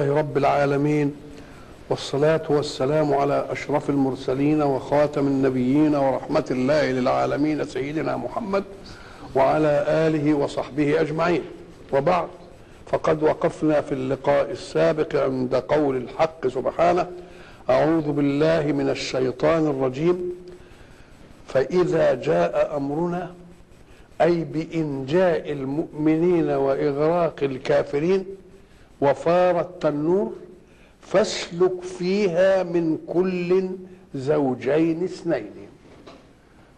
لله رب العالمين والصلاة والسلام على أشرف المرسلين وخاتم النبيين ورحمة الله للعالمين سيدنا محمد وعلى آله وصحبه أجمعين. وبعد فقد وقفنا في اللقاء السابق عند قول الحق سبحانه أعوذ بالله من الشيطان الرجيم. فإذا جاء أمرنا أي بإنجاء المؤمنين وإغراق الكافرين وفار التنور فاسلك فيها من كل زوجين اثنين.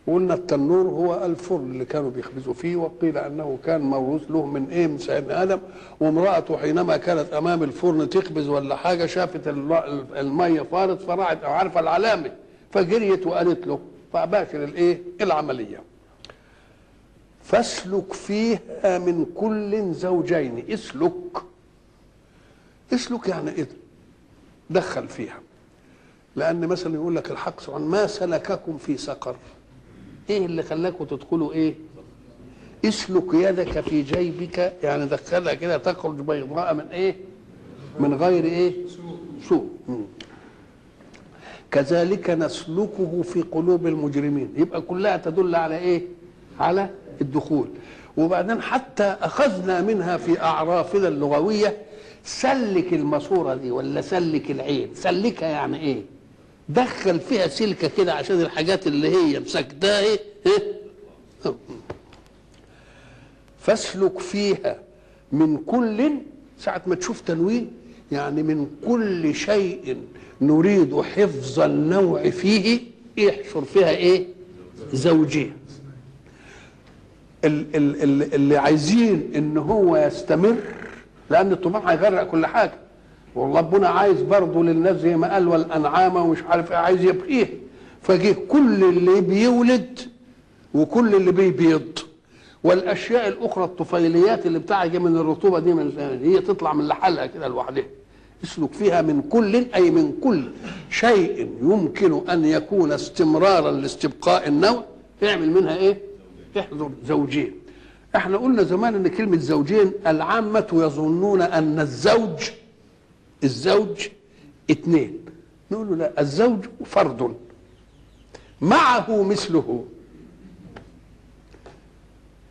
قلنا التنور هو الفرن اللي كانوا بيخبزوا فيه وقيل أنه كان موروث له من إيه؟ من سيدنا آدم. وامرأته حينما كانت أمام الفرن تخبز ولا حاجة شافت المية فارت فراحت عارفة العلامة فجريت وقالت له فباشر الإيه؟ العملية. فاسلك فيها من كل زوجين اسلك. اسلك يعني إيه دخل فيها. لأن مثلا يقول لك الحق سبحانه ما سلككم في سقر. إيه اللي خلاكم تدخلوا إيه؟ اسلك يدك في جيبك؟ يعني دخلها كده تخرج بيضاء من إيه؟ من غير إيه؟ سوء. كذلك نسلكه في قلوب المجرمين. يبقى كلها تدل على إيه؟ على الدخول. وبعدين حتى أخذنا منها في أعرافنا اللغوية سلك الماسورة دي ولا سلك العين سلكها يعني إيه؟ دخل فيها سلكة كده عشان الحاجات اللي هي مسكتها إيه؟ فاسلك فيها من كل ساعة ما تشوف تنوين يعني من كل شيء نريد حفظ النوع فيه يحشر فيها إيه؟ زوجين. اللي عايزين إن هو يستمر لأن الطوفان هيغرق كل حاجة. وربنا عايز برضه للناس زي ما قال والأنعام ومش عارف إيه عايز يبقيه. فجه كل اللي بيولد وكل اللي بيبيض والأشياء الأخرى الطفيليات اللي بتاعها من الرطوبة دي من هي تطلع من لحالها كده لوحدها. اسلك فيها من كل أي من كل شيء يمكن أن يكون استمرارا لاستبقاء النوع. اعمل منها إيه؟ احذر زوجين. إحنا قلنا زمان ان كلمة زوجين العامة يظنون ان الزوج الزوج اثنين نقول له لا الزوج فرد. معه مثله.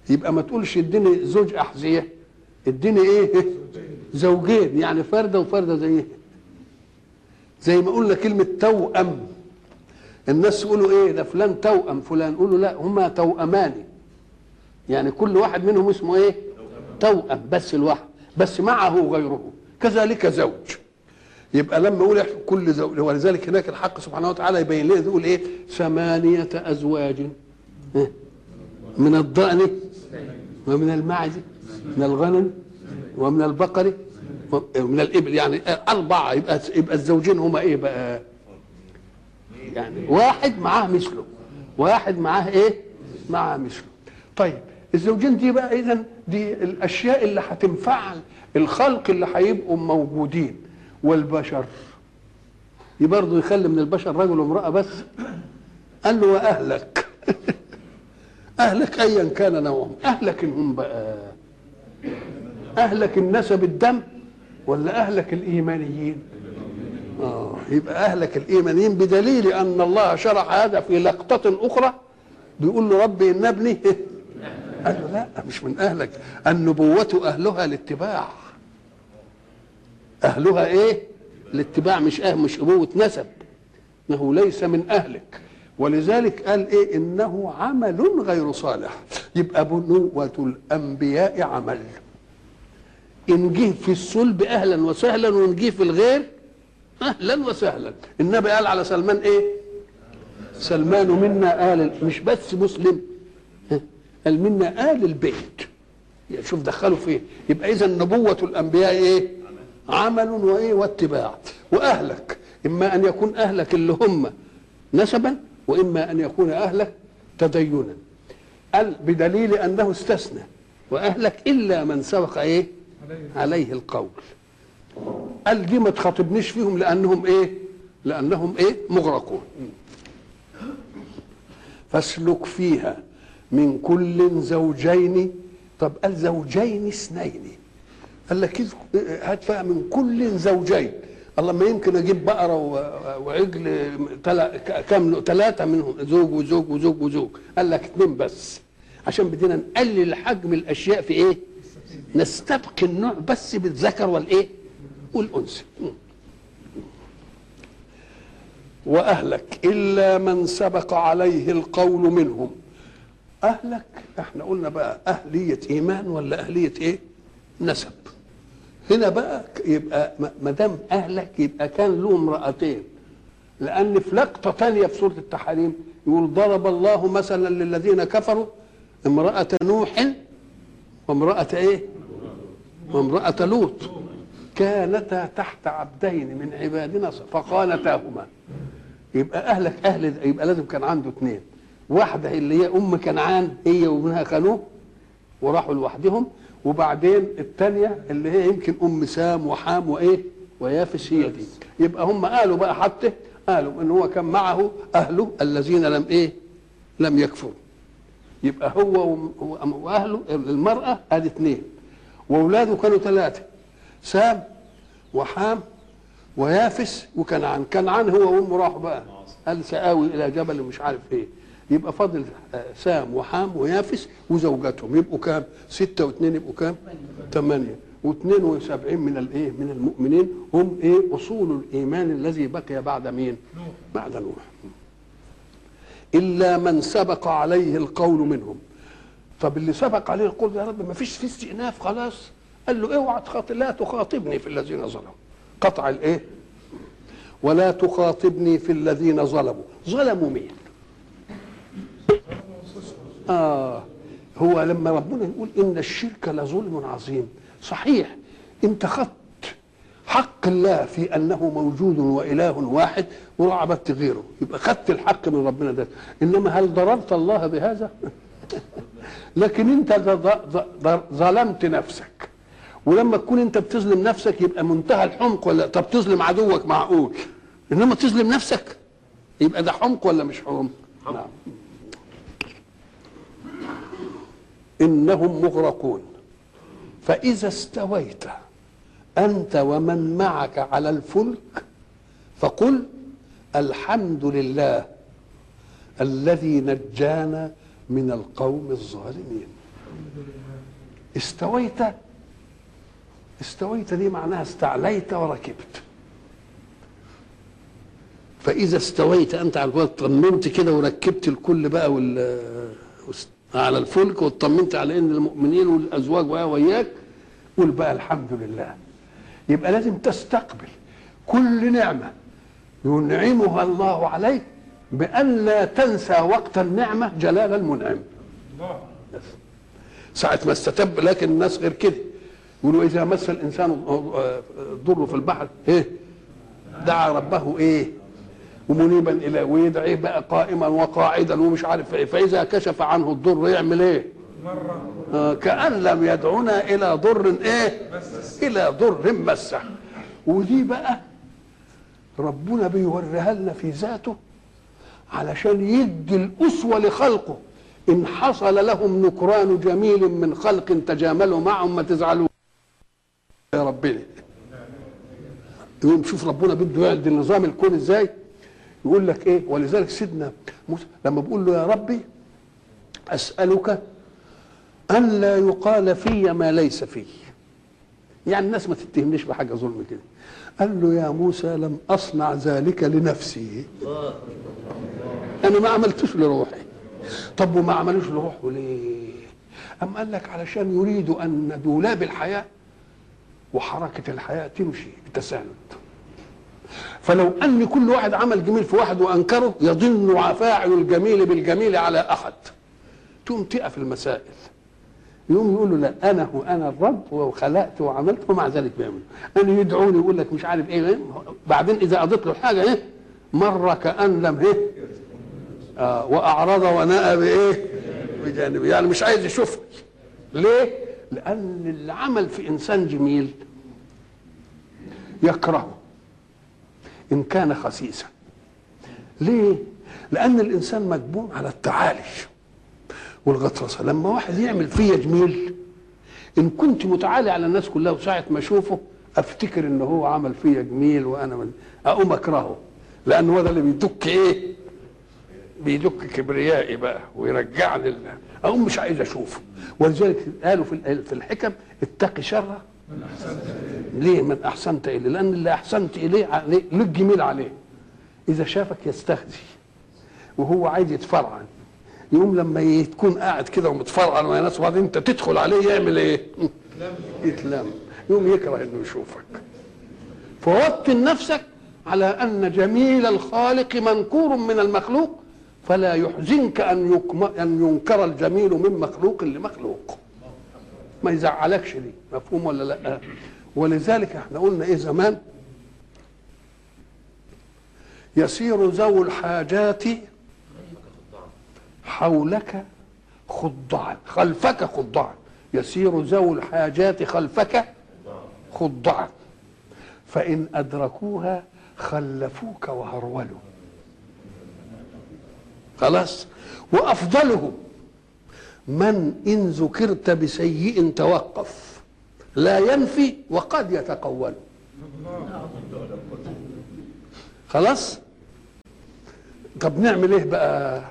يبقى ما تقولش اديني زوج أحذية اديني إيه؟ زوجين يعني فردة وفردة زيه. زي ما قلنا كلمة توأم. الناس يقولوا إيه ده فلان توأم فلان. يقولوا لا هما توأمان. يعني كل واحد منهم اسمه إيه؟ توأم بس الواحد بس معه غيره كذلك زوج. يبقى لما يقول كل زوج ولذلك هناك الحق سبحانه وتعالى يبين لنا يقول إيه؟ ثمانية أزواج. من الضأن ومن المعز من الغنم ومن البقر ومن الإبل. يعني أربعة يبقى يبقى الزوجين هما إيه بقى؟ يعني واحد معاه مثله. واحد معاه إيه؟ معاه مثله. طيب الزوجين دي بقى اذا دي الأشياء اللي هتنفع الخلق اللي هيبقوا موجودين والبشر. برضه يخلي من البشر رجل وامرأة بس. قال له وأهلك؟ أهلك ايا كان نوعهم. أهلك هم بقى أهلك النسب الدم ولا أهلك الإيمانيين؟ آه يبقى أهلك الإيمانيين بدليل أن الله شرح هذا في لقطة أخرى. بيقول له ربي إن ابني قال له لا مش من أهلك. النبوة أهلها الاتباع أهلها إيه؟ الاتباع مش أهل مش ابوة نسب. إنه ليس من أهلك. ولذلك قال إيه؟ إنه عمل غير صالح. يبقى بنوة الأنبياء عمل. إن جه في الصلب أهلا وسهلا وإن جه في الغير أهلا وسهلا. النبي قال على سلمان إيه؟ سلمان منا آل مش بس مسلم. قال منا آل البيت. شوف دخلوا فيه. يبقى إذا نبوة الأنبياء إيه؟ عمل وإيه؟ واتباع. وأهلك. إما أن يكون أهلك اللي هم نسبا وإما أن يكون أهلك تدينا. قال بدليل أنه استثنى. وأهلك إلا من سبق إيه؟ عليه القول. قال دي ما تخاطبنيش فيهم لأنهم إيه؟ لأنهم إيه؟ مغرقون. فاسلك فيها. من كل زوجين. طب قال زوجين اثنين. قال لك هات بقى من كل زوجين. الله ما يمكن أجيب بقرة وعجل كام ثلاثة منهم. زوج وزوج وزوج وزوج. قال لك اثنين بس. عشان بدينا نقلل حجم الأشياء في إيه؟ نستبقي النوع بس بالذكر والإيه؟ والأنثى. وأهلك إلا من سبق عليه القول منهم. أهلك. إحنا قلنا بقى أهلية إيمان ولا أهلية إيه؟ نسب. هنا بقى يبقى ما دام أهلك يبقى كان له امرأتين. لأن في لقطة ثانية في سورة التحريم يقول ضرب الله مثلا للذين كفروا امرأة نوح وامرأة إيه؟ وامرأة لوط. كانتا تحت عبدين من عبادنا فخانتاهما. يبقى أهلك أهل يبقى لازم كان عنده اثنين واحدة اللي هي أم كنعان هي وابنها خانوه وراحوا لوحدهم. وبعدين الثانية اللي هي يمكن أم سام وحام وإيه ويافس هي دي. يبقى هم قالوا بقى حتى قالوا إن هو كان معه أهله الذين لم إيه لم يكفروا. يبقى هو وأهله المرأة ادي اثنين. وأولاده كانوا ثلاثة سام وحام ويافس وكنعان. كنعان هو وأمه راحوا بقى. قال سآوي إلى جبل مش عارف إيه. يبقى فاضل آه، سام وحام ويافس وزوجاتهم. يبقوا كام؟ ستة واثنين يبقوا كام؟ ثمانية. واثنين وسبعين من الايه من المؤمنين هم إيه؟ أصول الإيمان الذي بقي بعد مين؟ بعد نوح. إلا من سبق عليه القول منهم. طب اللي سبق عليه القول يا رب ما فيش في استئناف خلاص. قال له اوعى تخاطب لا تخاطبني في الذين ظلموا. قطع الإيه؟ ولا تخاطبني في الذين ظلموا. ظلموا مين؟ آه. هو لما ربنا يقول إن الشرك لظلم عظيم. صحيح أنت خدت حق الله في أنه موجود وإله واحد وعبدت غيره. يبقى خدت الحق من ربنا ده. إنما هل ضررت الله بهذا؟ لكن ظ- ظلمت نفسك. ولما تكون أنت بتظلم نفسك يبقى منتهى الحمق ولا؟ طب تظلم عدوك معقول. إنما تظلم نفسك يبقى ده حمق ولا مش حمق. نعم. إنهم مغرقون. فإذا استويت أنت ومن معك على الفلك فقل الحمد لله الذي نجانا من القوم الظالمين. استويت استويت دي معناها استعليت وركبت. فإذا استويت أنت على الفلك طمنت كده وركبت الكل بقى وال على الفلك واطمنت على إن المؤمنين والأزواج ويا وياك قول بقى الحمد لله. يبقى لازم تستقبل كل نعمة ينعمها الله عليك بأن لا تنسى وقت النعمة جلال المنعم. ساعة ما استتب لكن الناس غير كده. يقولوا إذا مس الإنسان ضر في البحر إيه؟ دعا ربه إيه؟ ومنيبا إلى ويدعيه بقى قائما وقاعدا ومش عارف إيه. فإذا كشف عنه الضر يعمل إيه؟ آه كأن لم يدعنا إلى ضر إيه؟ إلى ضر مسه. ودي بقى؟ ربنا بيوريها لنا في ذاته علشان يدي الأسوة لخلقه. إن حصل لهم نكران جميل من خلق تجاملوا معهم ما تزعلوا. يا ربنا يقوم شوف ربنا بده يعدل نظام الكون إزاي؟ يقول لك إيه؟ ولذلك سيدنا موسى لما بيقول له يا ربي أسألك أن لا يقال في ما ليس في. يعني الناس ما تتهمنيش بحاجة ظلم كده. قال له يا موسى لم أصنع ذلك لنفسي. أنا ما عملتوش لروحي. طب وما عملوش لروحه ليه؟ أم قال لك علشان يريدوا أن دولاب الحياة وحركة الحياة تمشي بتساند فلو أن كل واحد عمل جميل في واحد وأنكره يظن فاعل الجميل بالجميل على أحد. تقوم تقف المسائل. يقوم يقول له لا أنا هو أنا الرب وخلقت وعملت ومع ذلك بيعمل. أنا يدعوني يقول لك مش عارف إيه, إيه. بعدين إذا اضيف له حاجة إيه. مره كأن لم إيه. آه وأعرض ونأى بإيه؟ بجانبه. يعني مش عايز يشوفني ليه؟ لأن العمل في إنسان جميل يكرهه. إن كان خسيسا. ليه؟ لأن الإنسان مجبور على التعالي والغطرسه لما واحد يعمل فيا جميل إن كنت متعالي على الناس كلها وساعة ما أشوفه أفتكر إن هو عمل فيا جميل وأنا من أقوم أكرهه. لأن هو ده اللي بيدك إيه؟ بيدك كبريائي بقى ويرجعني أقوم مش عايز أشوفه. ولذلك قالوا في ال- في الحكم اتقي شره ليه؟ من أحسنت إليه. لأن اللي أحسنت إليه عليه لك جميل عليه. إذا شافك يستهزي وهو عايز يتفرعن. يقوم لما تكون قاعد كده ومتفرعن ويا ناس وبعدين أنت تدخل عليه يعمل إيه؟ يتلم. يقوم يكره إنه يشوفك. فوطن نفسك على أن جميل الخالق منكور من المخلوق فلا يحزنك يكم أن ينكر الجميل من مخلوق لمخلوق. ما يزعلكش دي مفهوم ولا لا؟ ولذلك إحنا قلنا إيه زمان؟ يسير ذو الحاجات حولك خضعا خلفك خضعا يسير ذو الحاجات خلفك خضعا فإن أدركوها خلفوك وهرولوا خلاص؟ وأفضلهم. من إن ذكرت بسيء توقف. لا ينفي وقد يتقول. خلاص؟ طب نعمل إيه بقى؟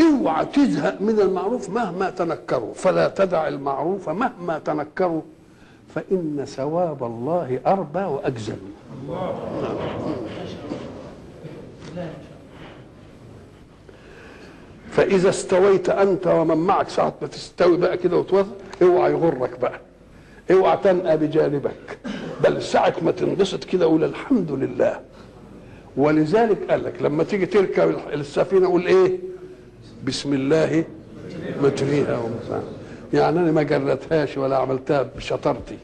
اوعى تزهق من المعروف مهما تنكروا فلا تدع المعروف مهما تنكروا فإن ثواب الله أربى وأجزل. فإذا استويت أنت ومن معك ساعة ما تستوي بقى كده وتوضع اوعى يغرك بقى. اوعى تنأى بجانبك. بل ساعة ما تنبسط كده قول الحمد لله. ولذلك قال لك لما تيجي تركب السفينة قول إيه؟ بسم الله مجريها يعني أنا ما جرتهاش ولا عملتها بشطارتي.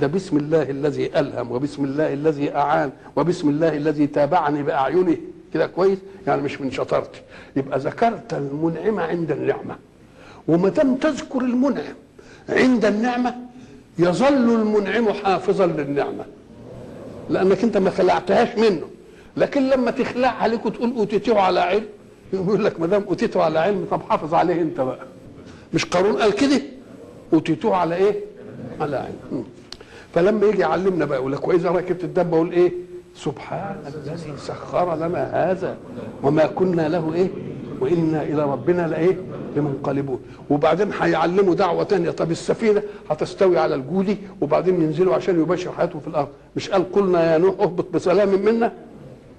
ده بسم الله الذي ألهم وبسم الله الذي أعان وبسم الله الذي تابعني بأعينه. كده كويس؟ يعني مش من شطارتي. يبقى ذكرت المنعم عند النعمة. وما دام تذكر المنعم عند النعمة يظل المنعم حافظا للنعمة. لأنك أنت ما خلعتهاش منه. لكن لما تخلعها عليك وتقول اوتيته على علم يقول لك ما دام اوتيته على علم طب حافظ عليه أنت بقى. مش قارون قال كده؟ اوتيتوه على إيه؟ على علم. فلما يجي يعلمنا بقى يقول لك وإذا ركبت الدابه أقول إيه؟ سبحان الذي سخر لنا هذا وما كنا له إيه وإنا إلى ربنا لإيه لمنقلبون. وبعدين هيعلموا دعوة تانية. طب السفينة هتستوي على الجودي وبعدين ينزلوا عشان يبشر حياته في الأرض. مش قال قلنا يا نوح اهبط بسلام منا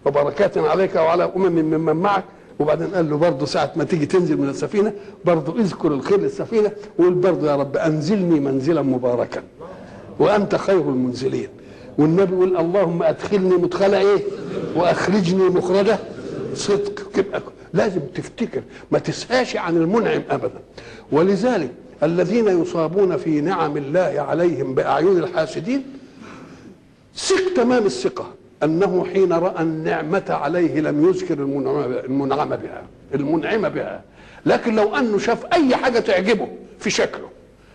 وبركات عليك وعلى أمم ممن معك. وبعدين قال له برضه ساعة ما تيجي تنزل من السفينة برضه اذكر الخير للسفينة وقول برضه يا رب أنزلني منزلا مباركا وأنت خير المنزلين. والنبي يقول اللهم أدخلني مدخل إيه؟ وأخرجني مخرجة. صدق كده. لازم تفتكر ما تسهاش عن المنعم أبدا. ولذلك الذين يصابون في نعم الله عليهم بأعين الحاسدين ثق تمام الثقة أنه حين رأى النعمة عليه لم يذكر المنعم بها المنعم بها. لكن لو أنه شاف أي حاجة تعجبه في شكله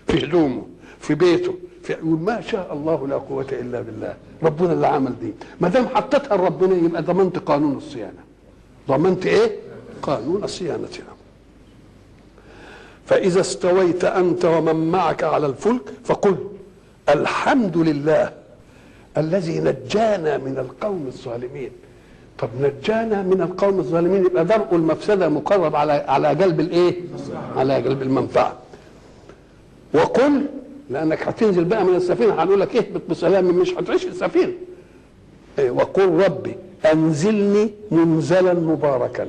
في هدومه في بيته يقول ما شاء الله لا قوة إلا بالله ربنا اللي عمل دي ما دام حطيتها لربنا يبقى ضمنت قانون الصيانة ضمنت إيه؟ قانون صيانتنا فإذا استويت أنت ومن معك على الفلك فقل الحمد لله الذي نجانا من القوم الظالمين طب نجانا من القوم الظالمين يبقى درء المفسدة مقرب على على جلب الإيه؟ على جلب المنفعة. وقل لأنك هتنزل بقى من السفينة هنقول لك اهبط بسلام مش هتعيش في السفينة. إيه وقل ربي أنزلني منزلا مباركا.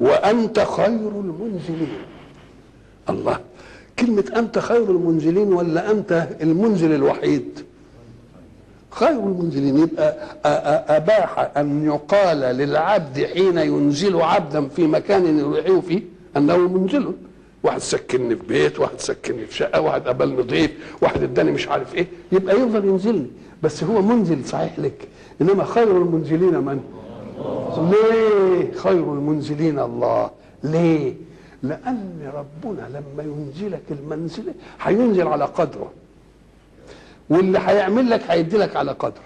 وأنت خير المنزلين. الله كلمة أنت خير المنزلين ولا أنت المنزل الوحيد خير المنزلين يبقى أباح أن يقال للعبد حين ينزل عبدا في مكان يريحه فيه أنه منزل واحد سكنني في بيت واحد سكنني في شقة واحد قبلني ضيف واحد اداني مش عارف إيه. يبقى يفضل ينزلني. بس هو منزل صحيح لك. إنما خير المنزلين من؟ ليه خير المنزلين الله؟ ليه؟ لأن ربنا لما ينزلك المنزلة هينزل على قدره. واللي هيعمل لك هيدي لك على قدره.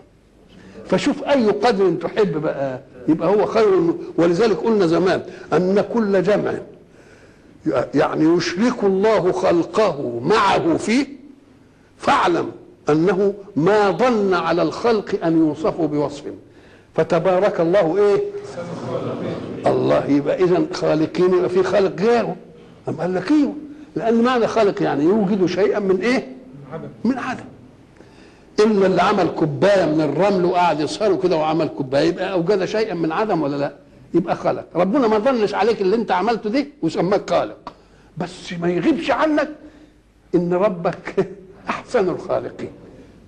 فشوف أي قدر تحب بقى. يبقى هو خير. ولذلك قلنا زمان أن كل جمع يعني يشرك الله خلقه معه فيه فاعلم أنه ما ظن على الخلق أن يوصفوا بوصف. فتبارك الله إيه؟ الله يبقى اذا خالقين يبقى في خالق غيره. أم قال لك أيوه لأن معنى خالق يعني يوجد شيئا من إيه؟ من عدم. الا اللي عمل كوباية من الرمل وقعد يصهره كده وعمل كوباية يبقى أوجد شيئا من عدم ولا لا؟ يبقى خلق. ربنا ما ظنش عليك اللي انت عملته دي وسماك خالق. بس ما يغيبش عنك إن ربك أحسن الخالقين.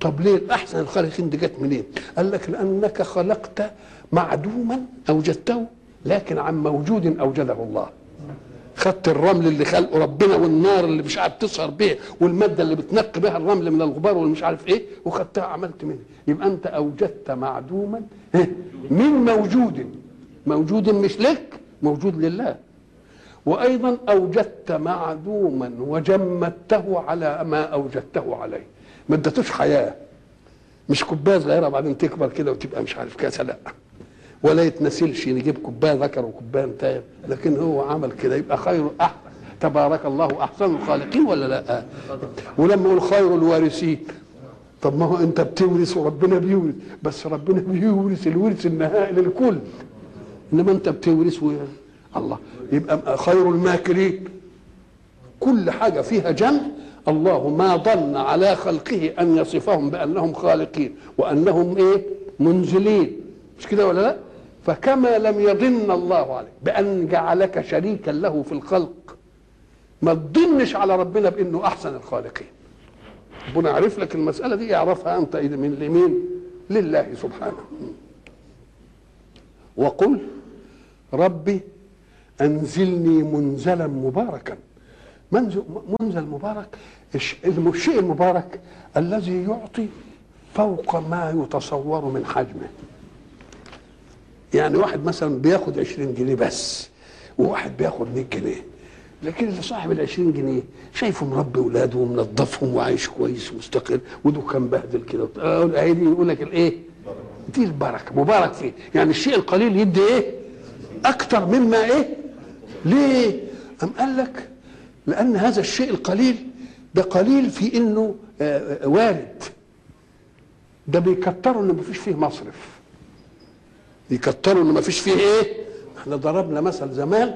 طب ليه أحسن الخالقين دي جت منين؟ قال لك لأنك خلقت معدوما أوجدته لكن عن موجود أوجده الله. خدت الرمل اللي خلقه ربنا والنار اللي مش عارف تصهر بيه والمادة اللي بتنقي بها الرمل من الغبار واللي مش عارف إيه وخدتها عملت منها. يبقى أنت أوجدت معدوما من موجود. موجود مش لك موجود لله. وأيضا أوجدت معدوما وجمدته على ما أوجدته عليه. ما ادتوش حياة. مش كوباية صغيرة بعدين تكبر كده وتبقى مش عارف كاسه لا. ولا يتنسلش نجيب كوباية ذكر وكوباية انثى لكن هو عمل كده يبقى خير أحسن تبارك الله أحسن الخالقين ولا لا؟ ولما يقول خير الوارثين. طب ما هو أنت بتورث وربنا بيورث. بس ربنا بيورث الورث النهائي للكل. إنما أنت بتورث. الله. يبقى خير الماكرين. كل حاجة فيها جمع. الله ما ظن على خلقه أن يصفهم بأنهم خالقين وأنهم إيه؟ منزلين. مش كده ولا لأ؟ فكما لم يظن الله عليك بأن جعلك شريكا له في الخلق. ما تظنش على ربنا بإنه أحسن الخالقين. ربنا عارف لك المسألة دي يعرفها أنت من اليمين لله سبحانه. وقل ربي أنزلني منزلا مباركا. منزل, مبارك؟ الشيء المبارك الذي يعطي فوق ما يتصور من حجمه. يعني واحد مثلا بياخد 20 جنيه بس وواحد بياخد 100 جنيه. لكن اللي صاحب ال 20 جنيه شايفه مربي اولاده ومنظفهم وعايش كويس ومستقر. ودكان بهدل كده. دي يقول لك الإيه؟ دي البركة مبارك فيه. يعني الشيء القليل يدي إيه؟ أكتر مما إيه؟ ليه؟ أم قال لك لأن هذا الشيء القليل ده قليل في إنه آه وارد. ده بيكتروا ان مفيش فيه مصرف. يكتروا ان مفيش فيه إيه؟ إحنا ضربنا مثل زمان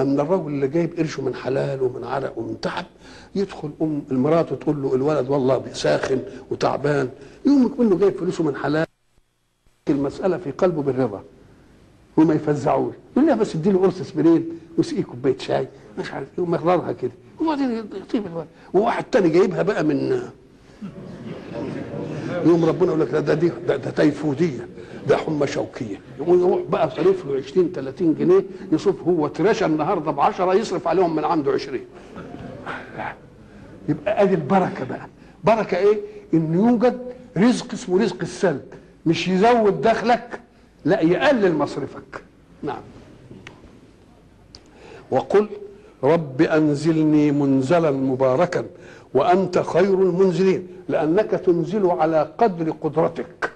أن الرجل اللي جايب قرشه من حلال ومن عرق ومن تعب يدخل أم المراه تقول له الولد والله ساخن وتعبان يقوم منه جايب فلوسه من حلال. المسألة في قلبه بالرضا. وما يفزعوش. يقول لها بس اديله قرص اسبرين وسقيه كوباية شاي. مش عارف إيه ومررها كده. وبعدين يطيب الولد وواحد تاني جايبها بقى من يوم ربنا يقول لك ده ده, دي ده, ده تيفودية. ده حمى شوكية. يقوم يروح بقى صرف له 20 30 جنيه يصرف هو تراشى النهارده ب 10 يصرف عليهم من عنده 20 يبقى أدي البركة بقى. بركة إيه؟ إن يوجد رزق اسمه رزق السلب. مش يزود دخلك لا يقلل مصرفك. نعم. وقل رب أنزلني منزلا مباركا وأنت خير المنزلين لأنك تنزل على قدر قدرتك.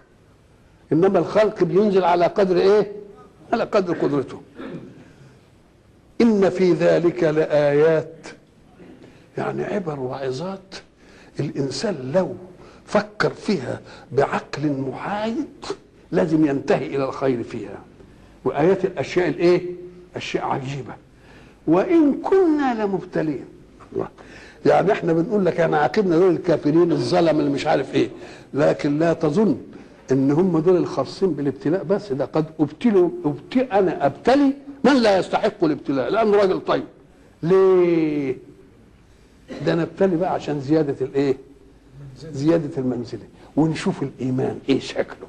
إنما الخلق بينزل على قدر إيه؟ على قدر قدرته. إن في ذلك لآيات. يعني عبر وعظات الإنسان لو فكر فيها بعقل محايد. لازم ينتهي إلى الخير فيها. وآيات الأشياء الإيه؟ أشياء عجيبة. وإن كنا لمبتلين. الله. يعني إحنا بنقول لك أنا عاقبنا دول الكافرين الظلم اللي مش عارف إيه. لكن لا تظن إن هم دول الخاصين بالابتلاء بس. ده قد أبتلوا ابتل أنا أبتلي من لا يستحق الابتلاء. لأنه راجل طيب. ليه؟ ده أنا أبتلي بقى عشان زيادة الإيه؟ زيادة المنزلة. ونشوف الإيمان إيه شكله.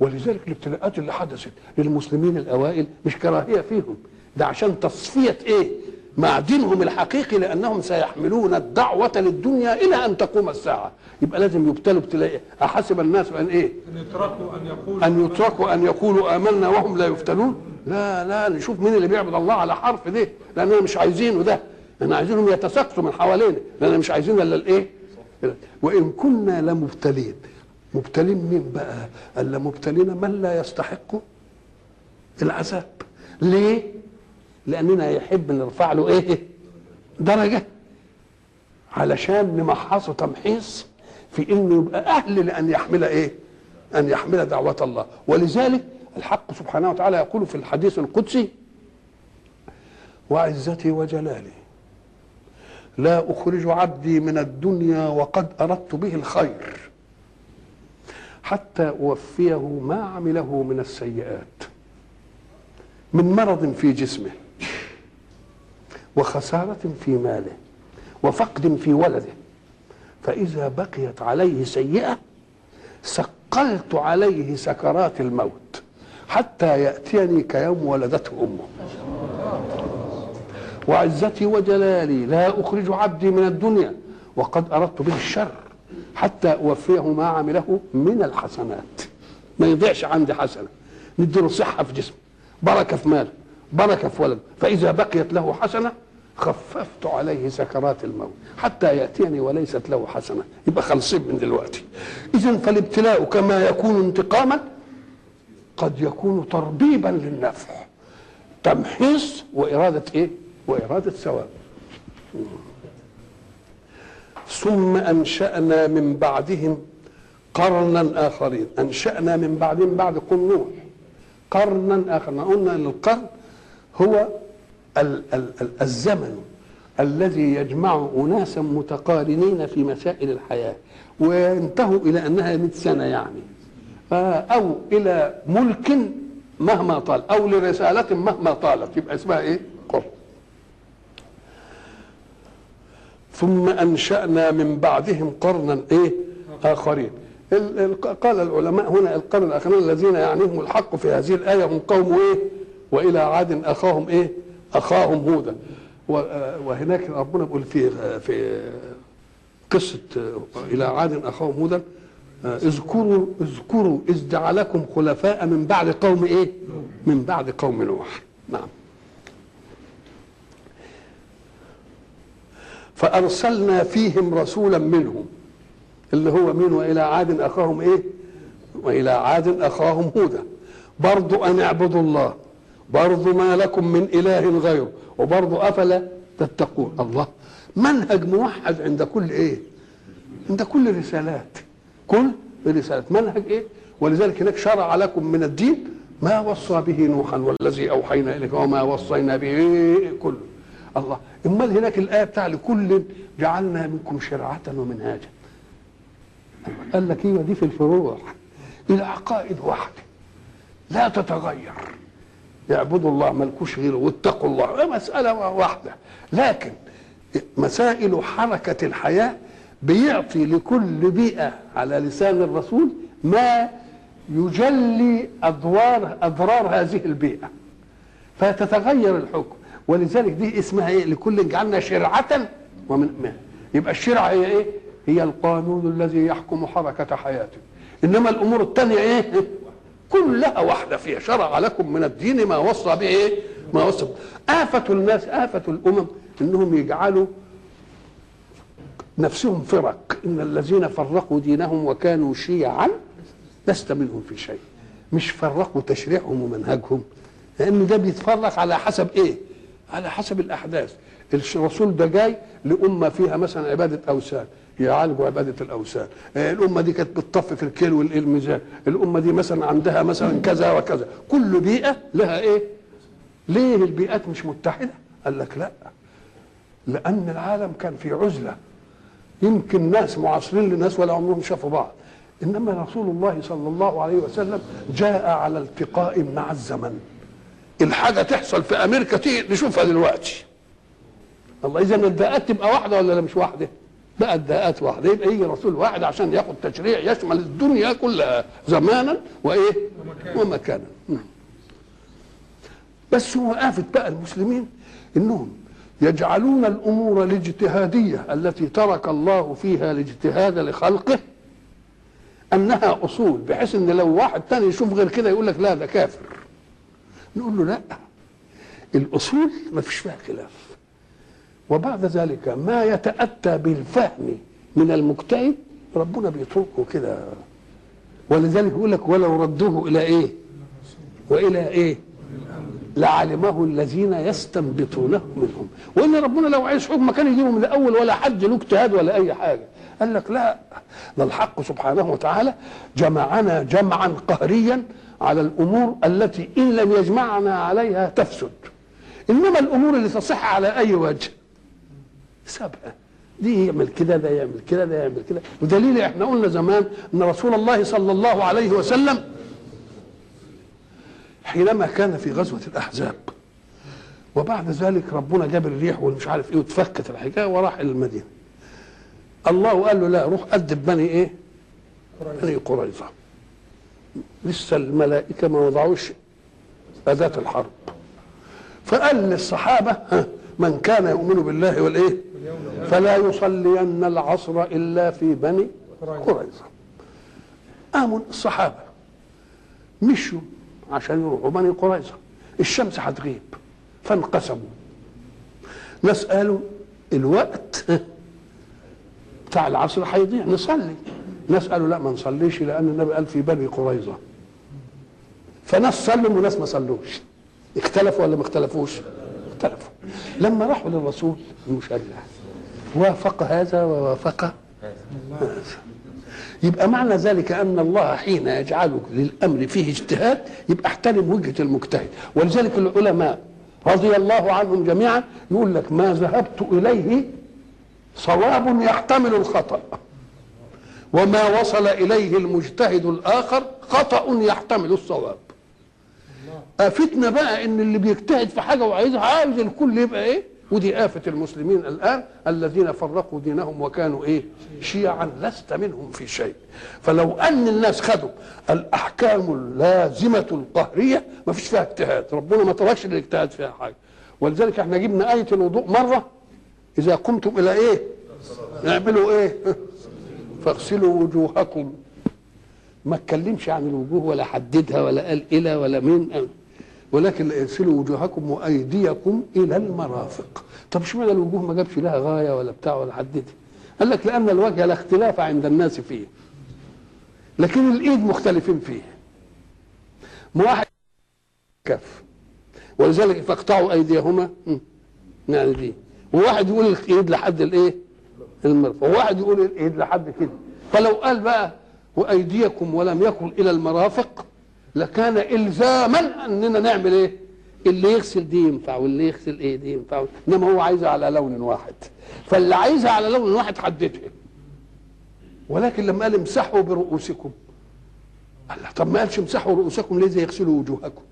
ولذلك الابتلاءات اللي حدثت للمسلمين الأوائل مش كراهية فيهم. ده عشان تصفية إيه؟ معدنهم الحقيقي لأنهم سيحملون الدعوة للدنيا إلى أن تقوم الساعة. يبقى لازم يبتلوا ابتلاء. احسب الناس ان إيه؟ إن يتركوا أن يقولوا أن يتركوا أن يقولوا آمنا وهم لا يفتنون. لا لا نشوف مين اللي بيعبد الله على حرف ده. لاننا مش عايزينه ده. إحنا عايزينهم يتساقطوا من حوالينا. لأن مش عايزين إلا الإيه؟ وإن كنا لمبتلين. مبتلين مين بقى؟ الا مبتلين من لا يستحق العذاب. ليه؟ لأننا يحب نرفع له إيه؟ درجة. علشان نمحصه تمحيص في إنه يبقى أهل لأن يحمل إيه؟ أن يحمل دعوة الله. ولذلك الحق سبحانه وتعالى يقول في الحديث القدسي وعزتي وجلالي لا أخرج عبدي من الدنيا وقد أردت به الخير. حتى أوفيه ما عمله من السيئات من مرض في جسمه وخسارة في ماله وفقد في ولده. فإذا بقيت عليه سيئة ثقلت عليه سكرات الموت حتى يأتيني كيوم ولدته أمه. وعزتي وجلالي لا أخرج عبدي من الدنيا وقد أردت به الشر. حتى اوفيه ما عمله من الحسنات. ما يضيعش عندي حسنة. نديله صحة في جسمه. بركة في ماله. بركة في ولده. فإذا بقيت له حسنة خففت عليه سكرات الموت. حتى يأتيني وليست له حسنة. يبقى خلصين من دلوقتي. اذا فالابتلاء كما يكون انتقاما قد يكون تربيبا للنفع. تمحيص وإرادة إيه؟ وإرادة ثواب. ثم أنشأنا من بعدهم قرنا آخرين. أنشأنا من بعدهم بعد قرن نوح. قرنا آخر. قلنا إن القرن هو ال ال ال الزمن الذي يجمع أناسا متقارنين في مسائل الحياة وينتهوا إلى أنها 100 سنة يعني. أو إلى ملك مهما طال أو لرسالة مهما طالت. يبقى اسمها إيه؟ قرن. ثم أنشأنا من بعدهم قرنا إيه؟ آخرين ال- ال- قال العلماء هنا القرن الاخرين الذين يعنيهم الحق في هذه الآية هم قوم إيه؟ وإلى عاد أخاهم إيه؟ أخاهم هودا وهناك ربنا بيقول في في قصة إلى عاد أخاهم هودا اذكروا اذكروا إذ جعلكم خلفاء من بعد قوم إيه؟ من بعد قوم نوح نعم فأرسلنا فيهم رسولا منهم اللي هو مين وإلى عاد أخاهم إيه؟ وإلى عاد أخاهم هودا. برضو أن اعبدوا الله برضو ما لكم من إله غيره وبرضو أفلا تتقون. الله منهج موحد عند كل إيه؟ عند كل رسالات. كل رسالات. منهج إيه؟ ولذلك هناك شرع لكم من الدين ما وصى به نوحا والذي أوحينا إليك وما وصينا به كله. الله. إمال هناك الآية بتاع لكل جعلنا منكم شرعة ومنهاجا. قال لك أيوه دي في الفروع. العقائد واحدة. لا تتغير. يعبدوا الله ملكوش غيره واتقوا الله. مسألة واحدة. لكن مسائل حركة الحياة بيعطي لكل بيئة على لسان الرسول ما يجلي أضرار أضرار هذه البيئة. فتتغير الحكم. ولذلك دي اسمها إيه؟ لكل جعلنا شرعة ومن. يبقى الشرعة هي إيه؟ هي القانون الذي يحكم حركة حياته. إنما الأمور الثانية إيه؟ كلها واحدة فيها. شرع لكم من الدين ما وصى به إيه؟ ما وصى. آفة الناس آفة الأمم إنهم يجعلوا نفسهم فرق. إن الذين فرقوا دينهم وكانوا شيعا لست منهم في شيء. مش فرقوا تشريعهم ومنهجهم. لأن ده بيتفرق على حسب إيه؟ على حسب الأحداث. الرسول ده جاي لأمة فيها مثلا عبادة أوثان. يعالجوا عبادة الأوثان. الأمة دي كانت بتطفي في الكيل والميزان. الأمة دي مثلا عندها مثلا كذا وكذا. كل بيئة لها إيه؟ ليه البيئات مش متحدة؟ قال لك لا. لأن العالم كان في عزلة. يمكن ناس معاصرين لناس ولا عمرهم شافوا بعض. إنما رسول الله صلى الله عليه وسلم جاء على التقاء مع الزمن. الحاجة تحصل في أمريكا تيجي نشوفها دلوقتي الله إذا البيئات تبقى واحدة ولا لا مش واحدة؟ بقت داءات واحدة يبقى يجي رسول واحد عشان ياخد تشريع يشمل الدنيا كلها زمانا وإيه؟ ومكانا نعم. بس هو آفة بقى المسلمين إنهم يجعلون الأمور الاجتهادية التي ترك الله فيها الاجتهاد لخلقه أنها أصول بحيث إن لو واحد تاني يشوف غير كده يقول لك لا ده كافر نقول له لا. الأصول ما فيش فيها خلاف. وبعد ذلك ما يتأتى بالفهم من المجتهد ربنا بيتركه كده. ولذلك يقول لك ولو ردوه إلى إيه؟ وإلى إيه؟ لعلمه الذين يستنبطونه منهم. وإن ربنا لو عايز حكم كان يجيبه من الأول ولا حد له اجتهاد ولا أي حاجة. قال لك لا. ده الحق سبحانه وتعالى جمعنا جمعا قهريا على الأمور التي إن لم يجمعنا عليها تفسد. إنما الأمور اللي تصح على أي وجه؟ سابها دي يعمل كده ده يعمل كده ده يعمل كده. ودليل إحنا قلنا زمان إن رسول الله صلى الله عليه وسلم حينما كان في غزوة الأحزاب وبعد ذلك ربنا جاب الريح والمش عارف إيه وتفكت الحكاية وراح إلى المدينة. الله قال له لا روح أدب بني إيه؟ بني قريظة. لسه الملائكة ما وضعوش أداة الحرب. فقال للصحابة ها، من كان يؤمن بالله والإيه؟ فلا يصلين العصر إلا في بني قريظة. قاموا الصحابة مشوا عشان يروحوا بني قريظة. الشمس هتغيب فانقسموا. ناس قالوا الوقت بتاع العصر هيضيع نصلي. ناس قالوا لا ما نصليش لأن النبي قال في بني قريظة. فناس صلوا وناس ما صلوش. اختلفوا ولا ما اختلفوش؟ اختلفوا. لما راحوا للرسول المشرع وافق هذا ووافق هذا. يبقى معنى ذلك أن الله حين يجعل للأمر فيه اجتهاد يبقى احترم وجهة المجتهد. ولذلك العلماء رضي الله عنهم جميعا يقول لك ما ذهبت إليه صواب يحتمل الخطأ. وما وصل إليه المجتهد الآخر خطأ يحتمل الصواب. آفتنا بقى إن اللي بيجتهد في حاجة وعايزها عاوز الكل يبقى إيه؟ ودي آفة المسلمين الآن الذين فرقوا دينهم وكانوا إيه؟ شيعا لست منهم في شيء. فلو أن الناس خدوا الأحكام اللازمة القهرية ما فيش فيها اجتهاد. ربنا ما تركش الاجتهاد فيها حاجة. ولذلك إحنا جبنا آية الوضوء مرة إذا قمتم إلى إيه؟ اعملوا إيه؟ فاغسلوا وجوهكم. ما اتكلمش عن الوجوه ولا حددها ولا قال إلى ولا من. ولكن اغسلوا وجوهكم وأيديكم إلى المرافق. طب اشمعنى الوجوه ما جابش لها غاية ولا بتاع ولا حددها؟ قال لك لأن الوجه لا اختلاف عند الناس فيه. لكن الإيد مختلفين فيه. واحد كف. ولذلك فاقطعوا أيديهما. يعني دي. وواحد يقول الإيد لحد الإيه؟ المرفق وواحد يقول الايد لحد كده. فلو قال بقى وأيديكم ولم يكن إلى المرافق لكان إلزاما أننا نعمل إيه؟ اللي يغسل دي ينفع واللي يغسل إيه دي ينفع. إنما هو عايزها على لون واحد. فاللي عايزها على لون واحد حددها. ولكن لما قال امسحوا برؤوسكم. قال له طب ما قالش امسحوا رؤوسكم ليه زي يغسلوا وجوهكم؟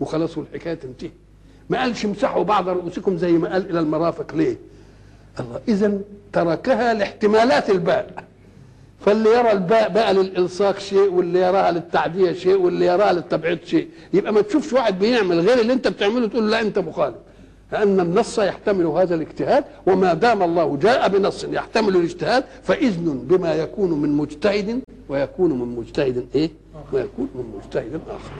وخلاص والحكاية تنتهي. ما قالش امسحوا بعض رؤوسكم زي ما قال إلى المرافق ليه؟ الله. اذا تركها لاحتمالات الباء فاللي يرى الباء بقى للإلصاق شيء واللي يراها للتعدية شيء واللي يراها للتبعيض شيء. يبقى ما تشوفش واحد بيعمل غير اللي انت بتعمله تقول لا انت مخالف. لأن النص يحتمل هذا الاجتهاد وما دام الله جاء بنص يحتمل الاجتهاد فإذن بما يكون من مجتهد ويكون من مجتهد إيه؟ ويكون من مجتهد آخر.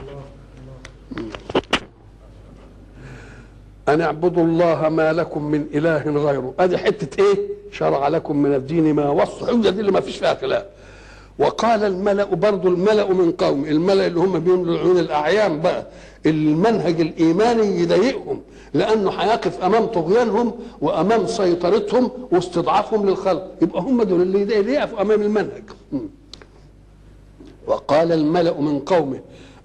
أن اعبدوا الله ما لكم من إله غيره. أدي حتة إيه؟ شرع لكم من الدين ما وصى هي دي اللي ما فيش فيها خلاف. وقال الملأ برضو الملأ من قوم. الملأ اللي هم بيملعون الأعيان بقى. المنهج الإيماني يضايقهم. لأنه هيقف أمام طغيانهم وأمام سيطرتهم واستضعافهم للخلق. يبقى هم دول اللي يقفوا أمام المنهج. وقال الملأ من قومه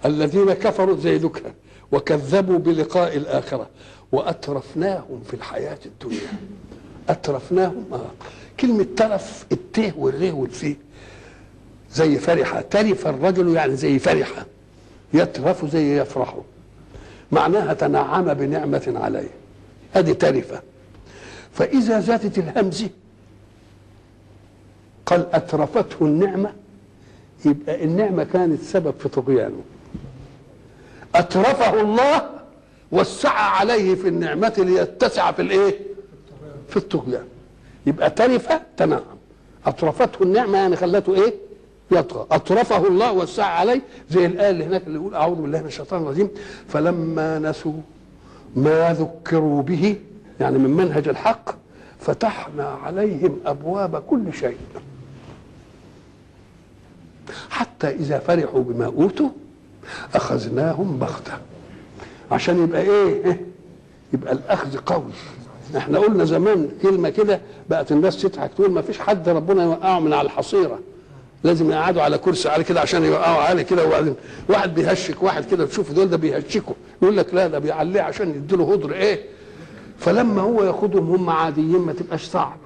الذين كفروا زيدك وكذبوا بلقاء الآخرة. وأترفناهم في الحياة الدنيا. أترفناهم. آه. كلمة ترف الته والره والفيه زي فرحة. ترف الرجل يعني زي فرحة. يترف زي يفرح. معناها تنعم بنعمة عليه. هذه ترفة. فإذا زادت الهمزة قال أترفته النعمة يبقى النعمة كانت سبب في طغيانه. أترفه الله وسع عليه في النعمة ليتسع في الإيه؟ في الطغيان يبقى ترف تنعم. أطرفته النعمة يعني خلته إيه؟ يطغى. أطرفه الله وسع عليه زي الآية اللي هناك اللي يقول أعوذ بالله من الشيطان الرجيم. فلما نسوا ما ذكروا به يعني من منهج الحق فتحنا عليهم أبواب كل شيء. حتى إذا فرحوا بما أوتوا أخذناهم بغتة. عشان يبقى إيه؟ يبقى الأخذ قوي. إحنا قلنا زمان كلمة كده بقت الناس تضحك تقول ما فيش حد ربنا يوقعه من على الحصيرة. لازم يقعدوا على كرسي عالي كده عشان يوقعوا عالي كده وبعدين واحد بيهشك واحد كده تشوف دول ده بيهشكوا. يقول لك لا ده بيعليه عشان يديله هدر. إيه؟ فلما هو ياخدهم هم عاديين ما تبقاش صعب.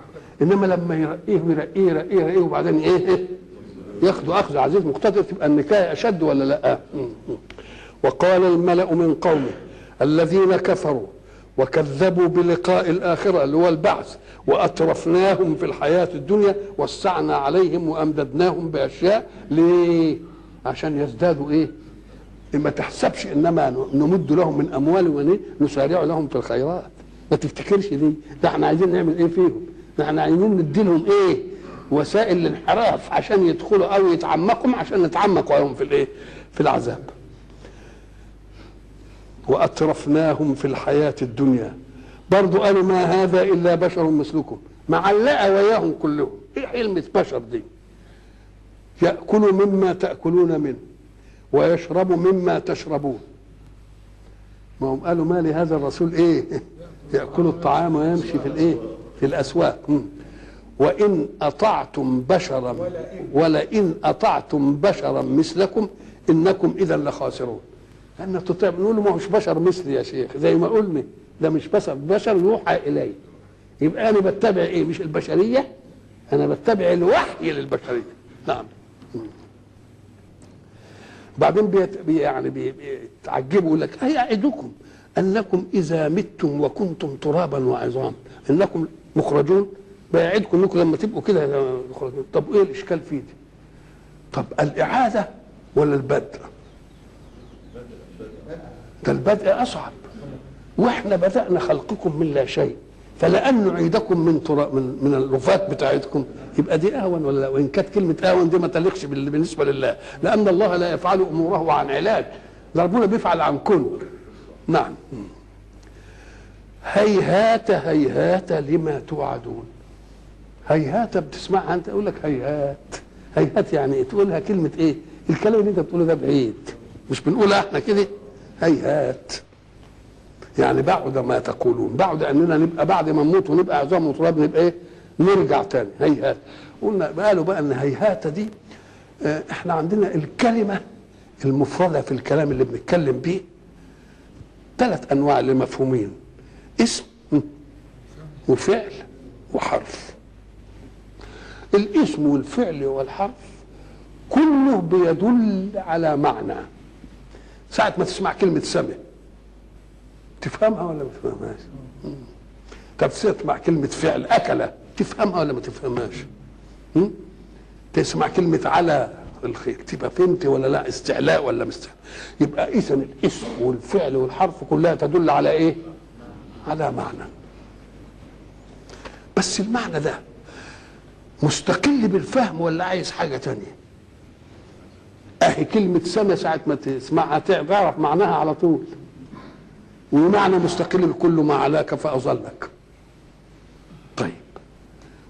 إنما لما يرقيه ويرقيه يرقيه يرقيه وبعدين إيه؟ ياخدوا أخذ عزيز مقتدر تبقى النكاية أشد ولا لأ؟ وقال الملأ من قومه الذين كفروا وكذبوا بلقاء الآخرة اللي هو البعث وأترفناهم في الحياة الدنيا وسعنا عليهم وأمددناهم بأشياء ليه؟ عشان يزدادوا إيه؟ ما تحسبش إنما نمد لهم من أموال ونيه نسارع لهم في الخيرات ما تفتكرش دي ده إحنا عايزين نعمل إيه فيهم؟ ده إحنا عايزين ندي لهم إيه؟ وسائل الانحراف عشان يدخلوا أو يتعمقوا عشان نتعمق وهم في الإيه؟ في العذاب وأترفناهم في الحياة الدنيا. برضو قالوا ما هذا إلا بشر مثلكم. معلقة وياهم كلهم. إيه حلمة بشر دي؟ يأكل مما تأكلون منه ويشرب مما تشربون. ما هم قالوا ما لهذا الرسول إيه؟ يأكل الطعام ويمشي في الإيه؟ في الأسواق. وإن أطعتم بشرا ولئن أطعتم بشرا مثلكم إنكم إذا لخاسرون. أن تطيع. بنقول ما هوش بشر مثلي يا شيخ. زي ما قلنا ده مش بشر بشر يوحى إلي. يبقى أنا بتبع إيه؟ مش البشرية؟ أنا بتبع الوحي للبشرية. نعم. بعدين بيت بي يعني بيتعجبوا يقول لك أيعدكم أنكم إذا متم وكنتم ترابا وعظام. إنكم مخرجون. بيعدكم أنكم لما تبقوا كده مخرجون. طب إيه الإشكال في دي؟ طب الإعادة ولا البدء؟ ده البدء أصعب. وإحنا بدأنا خلقكم من لا شيء. فلأن نعيدكم من تراب من, من الرفات بتاعتكم يبقى دي اهون ولا لا؟ وإن كانت كلمة اهون دي ما تليقش بالنسبة لله. لأن الله لا يفعل أموره عن علاج. ربنا بيفعل عن كل نعم. هيهات هيهات لما توعدون. هيهات بتسمعها أنت؟ أقول لك هيهات. هيهات يعني إيه؟ تقولها كلمة إيه؟ الكلام اللي أنت بتقوله ده بعيد. مش بنقولها إحنا كده؟ هيهات يعني بعد ما تقولون بعد أننا نبقى بعد ما نموت ونبقى عظام وتراب نبقى إيه؟ نرجع تاني. هيهات. قلنا قالوا بقى إن هيهات دي آه إحنا عندنا الكلمة المفردة في الكلام اللي بنتكلم بيه ثلاث أنواع لمفهومين اسم وفعل وحرف. الاسم والفعل والحرف كله بيدل على معنى. ساعة ما تسمع كلمة سمع تفهمها ولا ما تفهمهاش؟ طب تسمع كلمة فعل أكل تفهمها ولا ما تفهمهاش؟ تسمع كلمة على الخير تبقى فهمت ولا لا استعلاء ولا مستعلاء يبقى إذا الاسم والفعل والحرف كلها تدل على إيه؟ على معنى بس المعنى ده مستقل بالفهم ولا عايز حاجة تانية أهي كلمة سنة ساعة ما تسمعها تعرف معناها على طول. ومعنى مستقل الكل ما علاك فأظلك. طيب.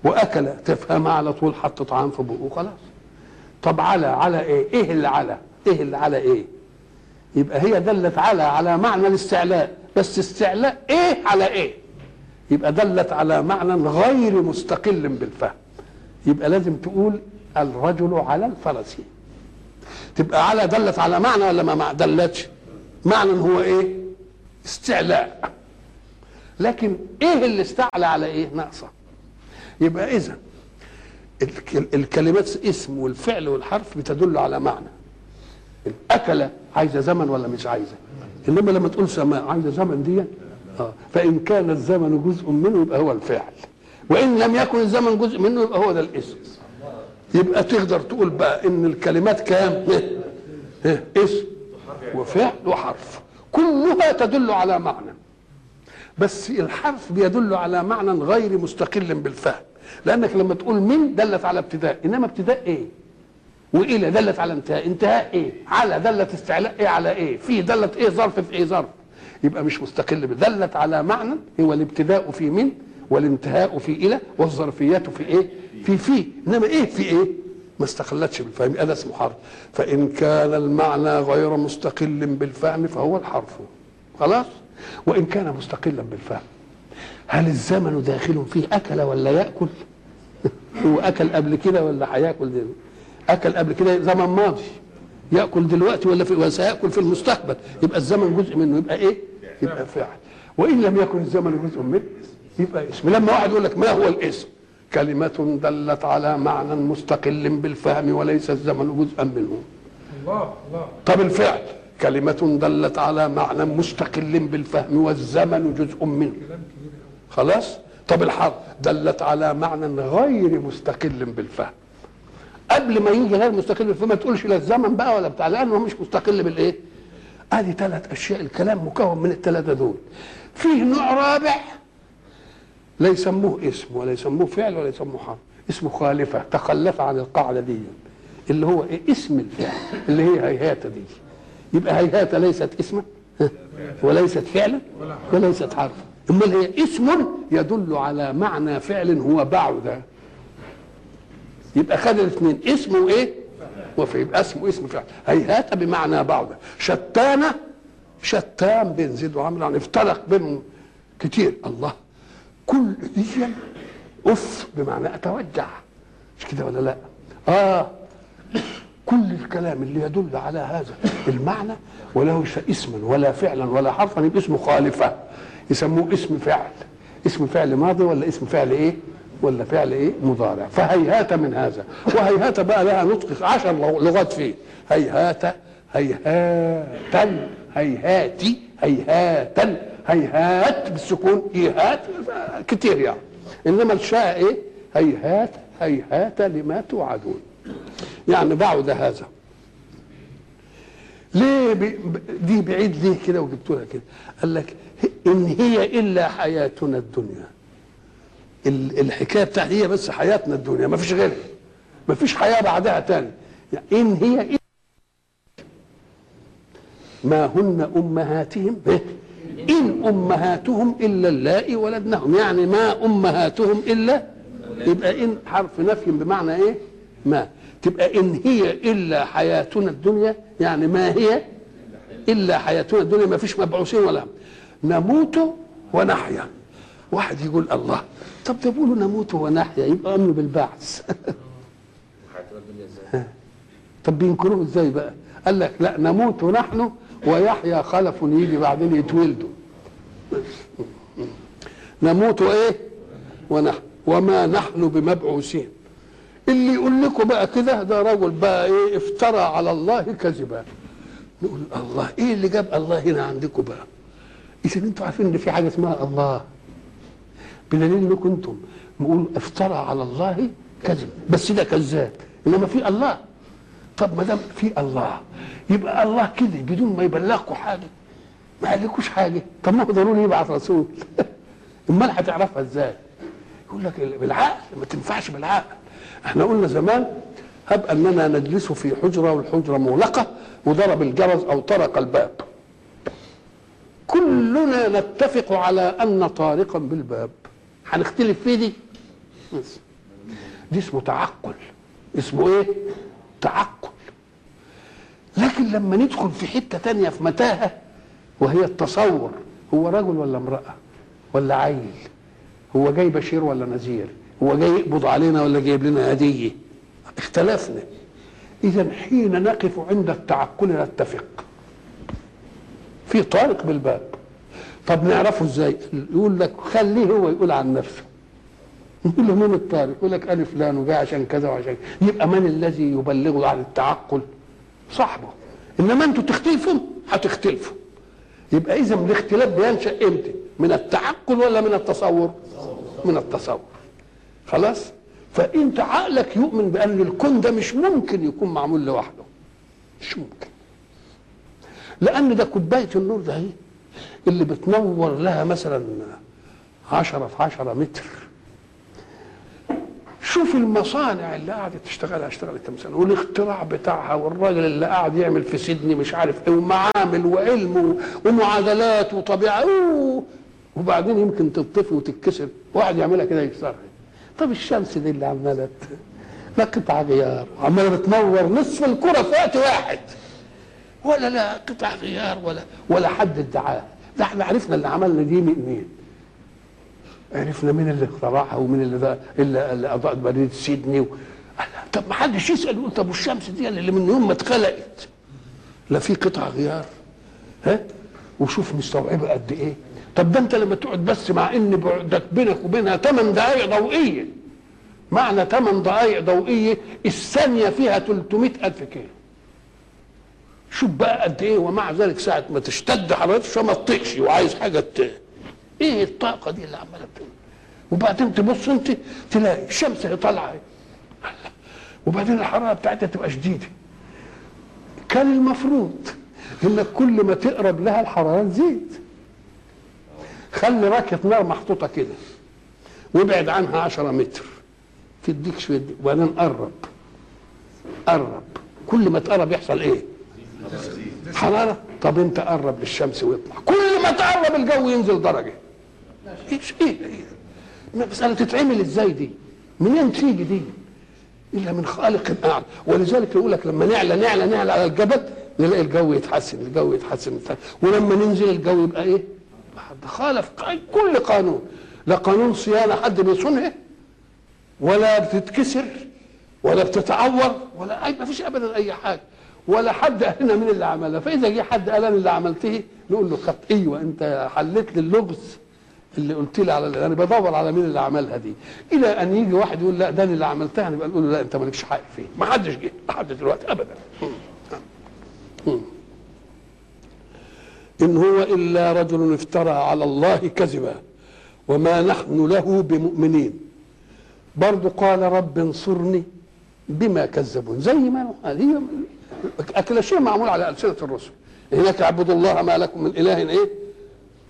وأكل تفهمها على طول حط طعام في بقه خلاص. طب على على إيه؟ إيه اللي على؟ إيه اللي على إيه؟ يبقى هي دلت على على معنى الاستعلاء. بس استعلاء إيه؟ على إيه؟ يبقى دلت على معنى غير مستقل بالفهم. يبقى لازم تقول الرجل على الفرس. تبقى على دلت على معنى ولا ما دلتش. معنى هو إيه؟ استعلاء. لكن إيه اللي استعلى على إيه؟ ناقصه يبقى اذا الكلمات اسم والفعل والحرف بتدل على معنى. الاكل عايزة زمن ولا مش عايزة؟ إنما لما تقول سماء عايزة زمن دي؟ آه. فإن كان الزمن جزء منه يبقى هو الفعل. وإن لم يكن الزمن جزء منه يبقى هو ده الاسم. يبقى تقدر تقول بقى إن الكلمات كام اسم وفعل وحرف. كلها تدل على معنى. بس الحرف بيدل على معنى غير مستقل بالفهم. لأنك لما تقول من دلت على ابتداء. إنما ابتداء إيه؟ وإلى دلت على انتهاء. انتهاء إيه؟ على دلت استعلاء إيه على إيه؟ في دلت إيه ظرف في إيه ظرف. يبقى مش مستقل دلت على معنى. هو الابتداء في من والانتهاء في إلى والظرفيات في إيه؟ في في. إنما إيه في إيه؟ ما استقلتش بالفهم. ده اسمه حرف. فإن كان المعنى غير مستقل بالفهم فهو الحرف. خلاص؟ وإن كان مستقلا بالفهم. هل الزمن داخل فيه أكل ولا يأكل؟ هو أكل قبل كده ولا هيأكل أكل قبل كده زمن ماضي. يأكل دلوقتي ولا في وسياكل في المستقبل. يبقى الزمن جزء منه. يبقى إيه؟ يبقى فعل وإن لم يكن الزمن جزء منه يبقى اسم. لما واحد يقول لك ما هو الاسم؟ كلمة دلت على معنى مستقل بالفهم وليس الزمن جزءا منه. الله الله. طب الفعل. كلمة دلت على معنى مستقل بالفهم والزمن جزء منه. خلاص؟ طب الحرف دلت على معنى غير مستقل بالفهم. قبل ما يجي غير مستقل بالفهم ما تقولش لا الزمن بقى ولا بتاع لأنه مش مستقل بالإيه؟ ادي ثلاث أشياء الكلام مكون من الثلاثه دول. فيه نوع رابع لا يسموه اسم ولا يسموه فعل ولا يسموه حرف. اسمه خالفة تخلف عن القاعدة دي. اللي هو إيه؟ اسم الفعل اللي هي هيهات دي. يبقى هيهات ليست اسما؟ وليست فعلا وليست حرفا أمال هي اسم يدل على معنى فعل هو بعد. يبقى خد الاثنين اسم وإيه؟ وفي يبقى اسمه اسم فعل. هيهات بمعنى بعد. شتان شتان بين زيد وعمرو يعني افترق بينهم كتير. الله. كل دي أف بمعنى أتوجع. مش كده ولا لا؟ آه. كل الكلام اللي يدل على هذا المعنى وله اسما ولا فعلا ولا حرفا يبقى اسمه خالفة. يسموه اسم فعل. اسم فعل ماضي ولا اسم فعل إيه؟ ولا فعل إيه؟ مضارع. فهيهات من هذا. وهيهات بقى لها نطق عشر لغ- لغات فيه. هيهات هيهاتا هيهاتي هيهاتا. هيهات بالسكون إيهات كتير يعني إنما الشاء إيه هيهات هيهات لما توعدون. يعني بعد هذا. ليه بي دي بعيد ليه كده وجبت لها كده؟ قال لك إن هي إلا حياتنا الدنيا. ال- الحكاية بتاعتي هي بس حياتنا الدنيا ما فيش غيرها. ما فيش حياة بعدها تاني. يعني إن هي إلا ما هن أمهاتهم. إيه؟ إن أمهاتهم إلا اللائي ولدنهم يعني ما أمهاتهم إلا؟ يبقى إن حرف نفي بمعنى إيه؟ ما. تبقى إن هي إلا حياتنا الدنيا يعني ما هي؟ إلا حياتنا الدنيا ما فيش مبعوثين ولا نموت ونحيا. واحد يقول الله طب ده بيقولوا نموت ونحيا يبقى أمن بالبعث. طب بينكروه إزاي بقى؟ قال لك لا نموت نحن ويحيا خلف يجي بعدين يتولدوا. نموت إيه؟ ونحن وما نحن بمبعوثين. اللي يقول لكم بقى كده ده رجل بقى إيه؟ افترى على الله كذبا. نقول الله إيه اللي جاب الله هنا عندكم بقى؟ إذا أنتوا عارفين إن في حاجة اسمها الله. بدليل إنكم أنتم. نقول افترى على الله كذب. بس ده كذاب. إنما في الله. طب ما دام في الله يبقى الله كده بدون ما يبلغكم حاجة. ما قالكوش حاجة. طب ما هو ضروري يبعث رسول؟ أمال هتعرفها إزاي؟ يقول لك بالعقل ما تنفعش بالعقل. إحنا قلنا زمان هب أننا نجلس في حجرة والحجرة مغلقة وضرب الجرس أو طرق الباب. كلنا نتفق على أن طارقا بالباب. هنختلف في دي. دي اسمه تعقل. اسمه إيه؟ تعقل لكن لما ندخل في حتة تانية في متاهة وهي التصور هو رجل ولا امرأة؟ ولا عيل؟ هو جاي بشير ولا نذير؟ هو جاي يقبض علينا ولا جايب لنا هدية؟ اختلفنا. إذا حين نقف عند التعقل نتفق. في طارق بالباب. طب نعرفه إزاي؟ يقول لك خليه هو يقول عن نفسه. نقول له مين الطارق يقول لك أنا فلان وجاي عشان كذا وعشان كذا. يبقى من الذي يبلغه عن التعقل؟ صاحبه. إنما أنتوا تختلفوا هتختلفوا. يبقى إذا الاختلاف بينشأ إمتى؟ من التعقل ولا من التصور؟ من التصور. خلاص؟ فانت عقلك يؤمن بأن الكون ده مش ممكن يكون معمول لوحده. مش ممكن. لأن ده كوباية النور ده هي اللي بتنور لها مثلا عشرة في عشرة متر. شوف المصانع اللي قعدت تشتغلها اشتغلت كم سنه والاختراع بتاعها والراجل اللي قاعد يعمل في سيدني مش عارف إيه ومعامل وعلم ومعادلات وطبيعة. وبعدين يمكن تطفي وتتكسر. واحد يعملها كده يكسرها. طب الشمس دي اللي عماله لا قطع غيار. عمالة بتنور نصف الكرة في وقت واحد. ولا لا قطع غيار ولا ولا حد ادعاه. ده إحنا عرفنا اللي عملنا دي من مين عرفنا مين اللي اخترعها ومين اللي ده اللي, اللي اضاء بريد سيدني و... طب ما حدش يسأل يقول طب والشمس دي اللي من يوم ما اتخلقت. لا في قطع غيار. ها؟ وشوف مستوعبة قد إيه. طب ده أنت لما تقعد بس مع إن بعدك بينك وبينها 8 دقائق ضوئية. معنى 8 دقائق ضوئية الثانية فيها 300 ألف كيلو. شوف بقى قد إيه ومع ذلك ساعة ما تشتد حرارتها ما تطيقش وعايز حاجة ت... إيه الطاقة دي اللي عماله بتقول. وبعدين تبص انت تلاقي الشمس هي طالعة. وبعدين الحرارة بتاعتها تبقى شديدة. كان المفروض إنك كل ما تقرب لها الحرارة تزيد. خلي راكيه نار محطوطة كده وابعد عنها 10 متر. تديك شوية وبعدين قرب. قرب. كل ما تقرب يحصل إيه؟ حرارة. طب أنت قرب للشمس واطلع كل ما تقرب الجو ينزل درجة. إيش إيه المساله تتعمل إزاي دي؟ منين تيجي دي؟ إلا من خالق اعلى ولذلك يقول لك لما نعلى نعلى نعلى على الجبل نلاقي الجو يتحسن الجو يتحسن. ولما ننزل الجو يبقى إيه؟ حد خالف كل قانون. لا قانون صيانة حد بيصونها ولا بتتكسر ولا بتتعور ولا اي ما فيش ابدا أي حاجة. ولا حد قال لنا مين اللي عملها. فإذا جه حد قال اللي عملته نقول له خط أيوه أنت حليت لي اللغز اللي قلت لي على أنا بدور على مين اللي عملها دي. إلى أن يجي واحد يقول لا ده أنا اللي عملتها نبقى نقول له لا أنت مالكش حق فيه. ما حدش جه لحد دلوقتي ابدا. إن هو إلا رجل افترى على الله كذبا وما نحن له بمؤمنين. برضه قال رب انصرني بما كذبون. زي ما هي شيء معمول على ألسنة الرسل. هناك اعبدوا الله ما لكم من إله إيه؟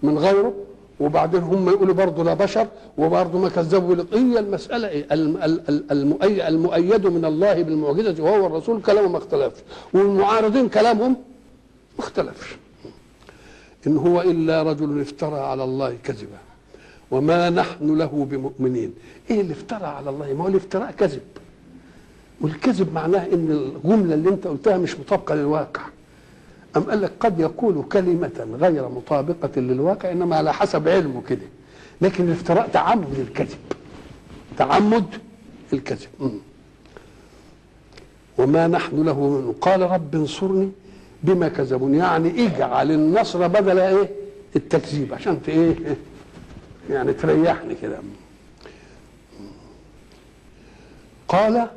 من غيره. وبعدين هم يقولوا برضه لا بشر وبرضه ما كذبوا هي المسألة إيه؟ المؤيد, من الله بالمعجزة وهو الرسول كلامه ما اختلفش. والمعارضين كلامهم ما اختلفش. إن هو إلا رجل افترى على الله كذبا وما نحن له بمؤمنين. إيه اللي افترى على الله؟ ما هو الافتراء كذب. والكذب معناه إن الجملة اللي أنت قلتها مش مطابقة للواقع. أم قال لك قد يقول كلمة غير مطابقة للواقع إنما على حسب علمه كده. لكن الافتراء تعمد الكذب تعمد الكذب. وما نحن له من قال رب انصرني بما كذبون يعني اجعل النصر بدل إيه؟ التكذيب. عشان إيه؟ يعني تريحني كده. قال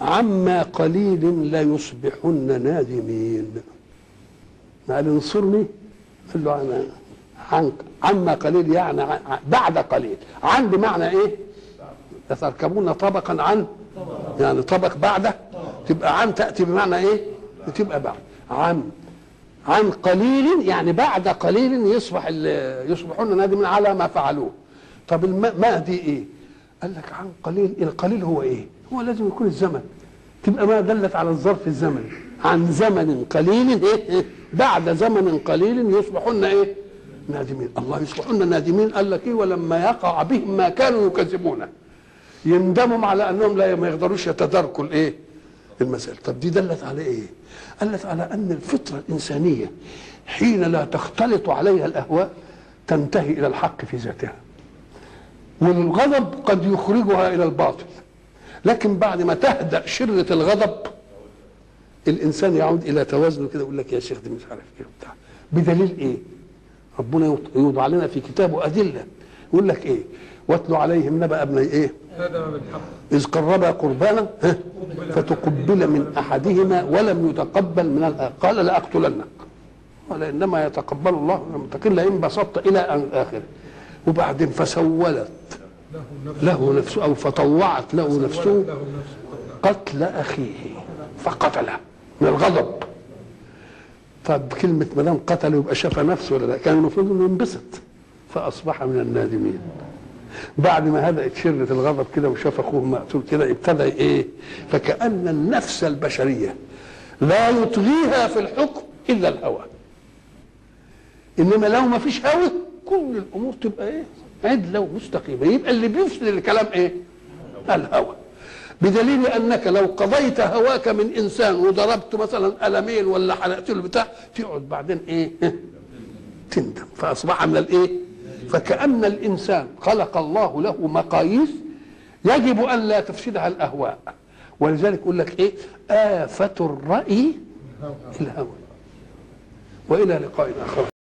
عما قليل ليصبحن نادمين. قال انصرني. قال له أنا عن عما قليل يعني عن بعد قليل. عن بمعنى إيه؟ تركبون طبقا عن يعني طبق بعده تبقى عن تأتي بمعنى إيه؟ تبقى بعد. عن عن قليل يعني بعد قليل يصبح يصبحون نادمين على ما فعلوه. طب الماء دي إيه؟ قال لك عن قليل. القليل هو إيه؟ هو لازم يكون الزمن. تبقى ما دلت على الظرف الزمني عن زمن قليل إيه؟ بعد زمن قليل يصبحون إيه؟ نادمين. الله يصبحون نادمين. قال لك إيه؟ ولما يقع بهم ما كانوا يكذبونه يندموا على أنهم لا ما يقدروش يتداركوا الإيه؟ المسائل. طب دي دلت على إيه؟ دلت على أن الفطرة الإنسانية حين لا تختلط عليها الأهواء تنتهي إلى الحق في ذاتها. والغضب قد يخرجها إلى الباطل. لكن بعد ما تهدأ شرة الغضب الإنسان يعود إلى توازنه كده يقول لك يا شيخ دي مش عارف إيه وبتاع بدليل إيه؟ ربنا يوضع لنا في كتابه أدلة يقول لك إيه؟ واتلو عليهم نبأ ابني إيه؟ إذ قربا قربانا؟ فتقبل من أحدهما ولم يتقبل من الآخر قال لأقتلنك قال إنما يتقبل الله المتقين لئن بسطت إلى آخره وبعدين فسولت له نفس له نفسه أو فطوعت له نفسه قتل أخيه فقتله من الغضب طب كلمة ما دام قتل يبقى شفى نفسه ولا لا؟ كان المفروض إنه ينبسط فأصبح من النادمين. بعد ما هدأت شرة الغضب كده وشاف أخوه مقتول كده ابتدى إيه؟ فكأن النفس البشرية لا يطغيها في الحكم إلا الهوى. إنما لو ما فيش هوى كل الأمور تبقى إيه؟ عدله ومستقيمه يبقى اللي بيفسد الكلام إيه؟ الهوى. بدليل أنك لو قضيت هواك من إنسان وضربت مثلا قلمين ولا حلقت له بتاع تقعد بعدين إيه؟ تندم. فأصبح من الإيه؟ فكأن الإنسان خلق الله له مقاييس يجب أن لا تفسدها الأهواء. ولذلك يقول لك إيه؟ آفة الرأي الهوى. وإلى لقاء آخر.